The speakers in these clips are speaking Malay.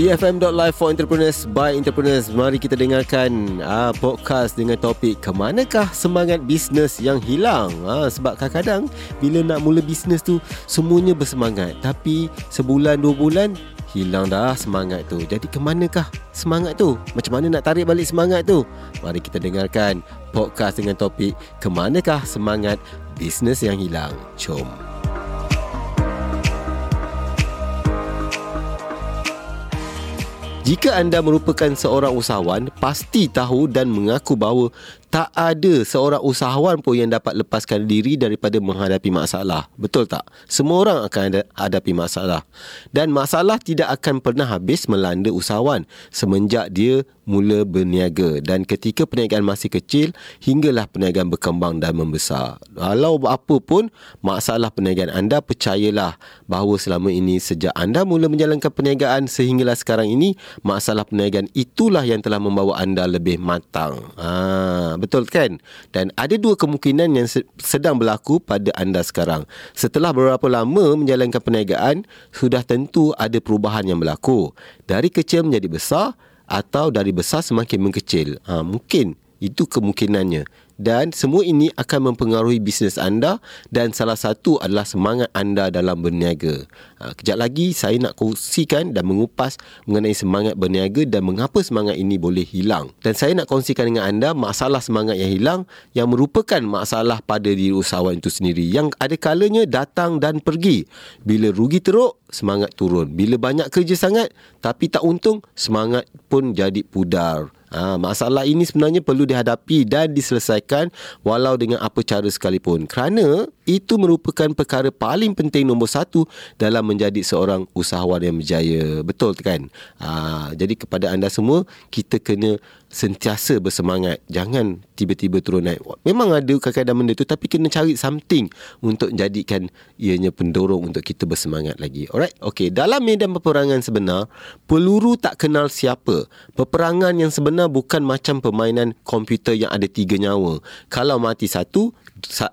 EFM.live for entrepreneurs by entrepreneurs. Mari kita dengarkan uh, podcast dengan topik kemanakah semangat bisnes yang hilang. Uh, sebab kadang-kadang bila nak mula bisnes tu semuanya bersemangat. Tapi sebulan dua bulan hilang dah semangat tu. Jadi kemanakah semangat tu? Macam mana nak tarik balik semangat tu? Mari kita dengarkan podcast dengan topik kemanakah semangat bisnes yang hilang. Jom. Jika anda merupakan seorang usahawan, pasti tahu dan mengaku bahawa tak ada seorang usahawan pun yang dapat lepaskan diri daripada menghadapi masalah. Betul tak? Semua orang akan ada, hadapi masalah. Dan masalah tidak akan pernah habis melanda usahawan semenjak dia mula berniaga. Dan ketika perniagaan masih kecil, hinggalah perniagaan berkembang dan membesar. Walau apa pun, masalah perniagaan anda percayalah bahawa selama ini sejak anda mula menjalankan perniagaan sehinggalah sekarang ini, masalah perniagaan itulah yang telah membawa anda lebih matang. Haa betul kan? Dan ada dua kemungkinan yang sedang berlaku pada anda sekarang. Setelah beberapa lama menjalankan perniagaan, sudah tentu ada perubahan yang berlaku. Dari kecil menjadi besar atau dari besar semakin mengecil. Ha, mungkin itu kemungkinannya dan semua ini akan mempengaruhi bisnes anda dan salah satu adalah semangat anda dalam berniaga. Ha, kejap lagi saya nak kongsikan dan mengupas mengenai semangat berniaga dan mengapa semangat ini boleh hilang. Dan saya nak kongsikan dengan anda masalah semangat yang hilang yang merupakan masalah pada diri usahawan itu sendiri yang ada kalanya datang dan pergi. Bila rugi teruk, semangat turun. Bila banyak kerja sangat tapi tak untung, semangat pun jadi pudar. Ha, masalah ini sebenarnya perlu dihadapi dan diselesaikan walau dengan apa cara sekalipun. Kerana itu merupakan perkara paling penting nombor satu dalam menjadi seorang usahawan yang berjaya. Betul kan? Ha, jadi kepada anda semua, kita kena sentiasa bersemangat. Jangan tiba-tiba turun naik. Memang ada kadang-kadang benda tu tapi kena cari something untuk jadikan ianya pendorong untuk kita bersemangat lagi. Alright? Okay. Dalam medan peperangan sebenar, peluru tak kenal siapa. Peperangan yang sebenar bukan macam permainan komputer yang ada tiga nyawa. Kalau mati satu,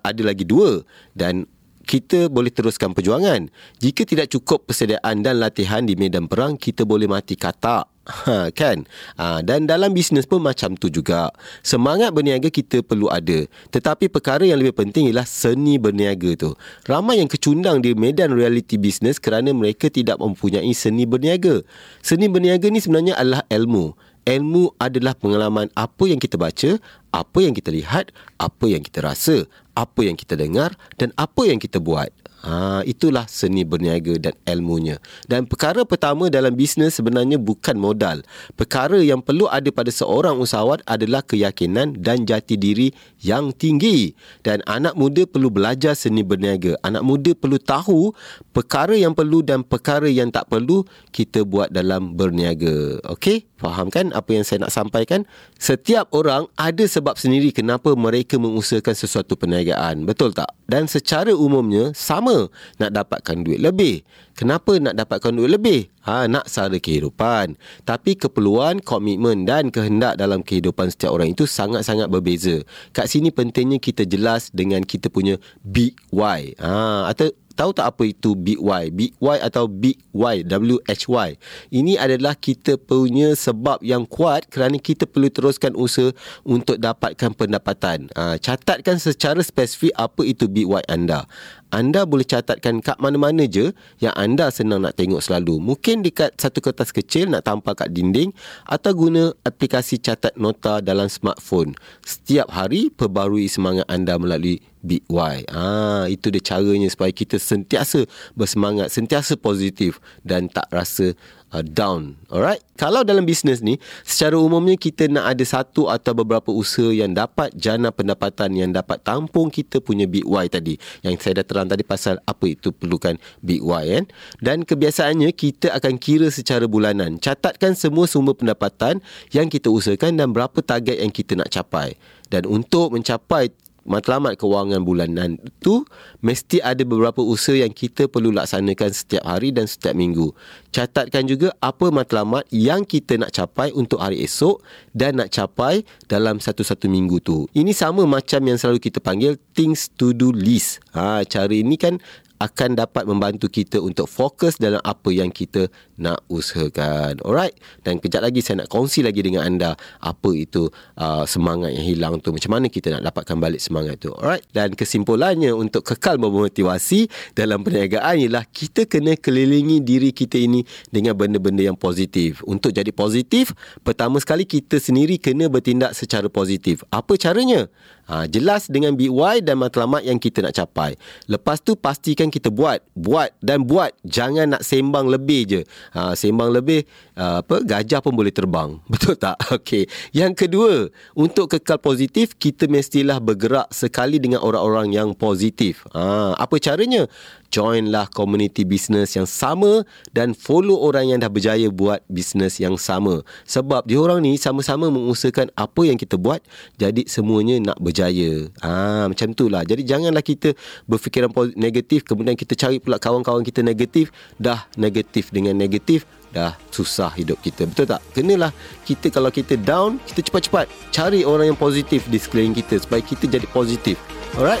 ada lagi dua. Dan kita boleh teruskan perjuangan. Jika tidak cukup persediaan dan latihan di medan perang, kita boleh mati katak. Ha, kan? Ha, dan dalam bisnes pun macam tu juga. Semangat berniaga kita perlu ada. Tetapi perkara yang lebih penting ialah seni berniaga tu. Ramai yang kecundang di medan reality bisnes kerana mereka tidak mempunyai seni berniaga. Seni berniaga ni sebenarnya adalah ilmu. Ilmu adalah pengalaman apa yang kita baca, apa yang kita lihat, apa yang kita rasa, apa yang kita dengar dan apa yang kita buat. Ha, itulah seni berniaga dan ilmunya. Dan perkara pertama dalam bisnes sebenarnya bukan modal. Perkara yang perlu ada pada seorang usahawan adalah keyakinan dan jati diri yang tinggi. Dan anak muda perlu belajar seni berniaga. Anak muda perlu tahu perkara yang perlu dan perkara yang tak perlu kita buat dalam berniaga. Okey? Faham kan apa yang saya nak sampaikan? Setiap orang ada sebab sendiri kenapa mereka mengusahakan sesuatu perniagaan. Betul tak? Dan secara umumnya sama nak dapatkan duit lebih. Kenapa nak dapatkan duit lebih? Ha, nak sara kehidupan. Tapi keperluan, komitmen dan kehendak dalam kehidupan setiap orang itu sangat-sangat berbeza. Kat sini pentingnya kita jelas dengan kita punya big why. Ha, atau tahu tak apa itu big Y? Big Y atau big Y, W-H-Y. Ini adalah kita punya sebab yang kuat kerana kita perlu teruskan usaha untuk dapatkan pendapatan. Ha, catatkan secara spesifik apa itu big Y anda anda boleh catatkan kat mana-mana je yang anda senang nak tengok selalu. Mungkin dekat satu kertas kecil nak tampal kat dinding atau guna aplikasi catat nota dalam smartphone. Setiap hari perbarui semangat anda melalui Big Y. Ah, itu dia caranya supaya kita sentiasa bersemangat, sentiasa positif dan tak rasa uh, down. Alright? Kalau dalam bisnes ni, secara umumnya kita nak ada satu atau beberapa usaha yang dapat jana pendapatan yang dapat tampung kita punya big Y tadi. Yang saya dah terang tadi pasal apa itu perlukan big Y kan. Dan kebiasaannya kita akan kira secara bulanan. Catatkan semua sumber pendapatan yang kita usahakan dan berapa target yang kita nak capai. Dan untuk mencapai matlamat kewangan bulanan itu mesti ada beberapa usaha yang kita perlu laksanakan setiap hari dan setiap minggu. Catatkan juga apa matlamat yang kita nak capai untuk hari esok dan nak capai dalam satu-satu minggu tu. Ini sama macam yang selalu kita panggil things to do list. Ha, cara ini kan akan dapat membantu kita untuk fokus dalam apa yang kita nak usahakan. Alright. Dan kejap lagi saya nak kongsi lagi dengan anda apa itu uh, semangat yang hilang tu. Macam mana kita nak dapatkan balik semangat tu. Alright. Dan kesimpulannya untuk kekal memotivasi dalam perniagaan ialah kita kena kelilingi diri kita ini dengan benda-benda yang positif. Untuk jadi positif, pertama sekali kita sendiri kena bertindak secara positif. Apa caranya? Ha, jelas dengan BY dan matlamat yang kita nak capai. Lepas tu pastikan kita buat. Buat dan buat. Jangan nak sembang lebih je. Ha, sembang lebih, uh, apa gajah pun boleh terbang. Betul tak? Okey. Yang kedua, untuk kekal positif, kita mestilah bergerak sekali dengan orang-orang yang positif. Ha, apa caranya? Joinlah community business yang sama dan follow orang yang dah berjaya buat business yang sama. Sebab dia orang ni sama-sama mengusahakan apa yang kita buat, jadi semuanya nak berjaya. Ah ha, macam itulah. Jadi janganlah kita berfikiran negatif kemudian kita cari pula kawan-kawan kita negatif, dah negatif dengan negatif dah susah hidup kita. Betul tak? Kenalah kita kalau kita down, kita cepat-cepat cari orang yang positif di sekeliling kita supaya kita jadi positif. Alright?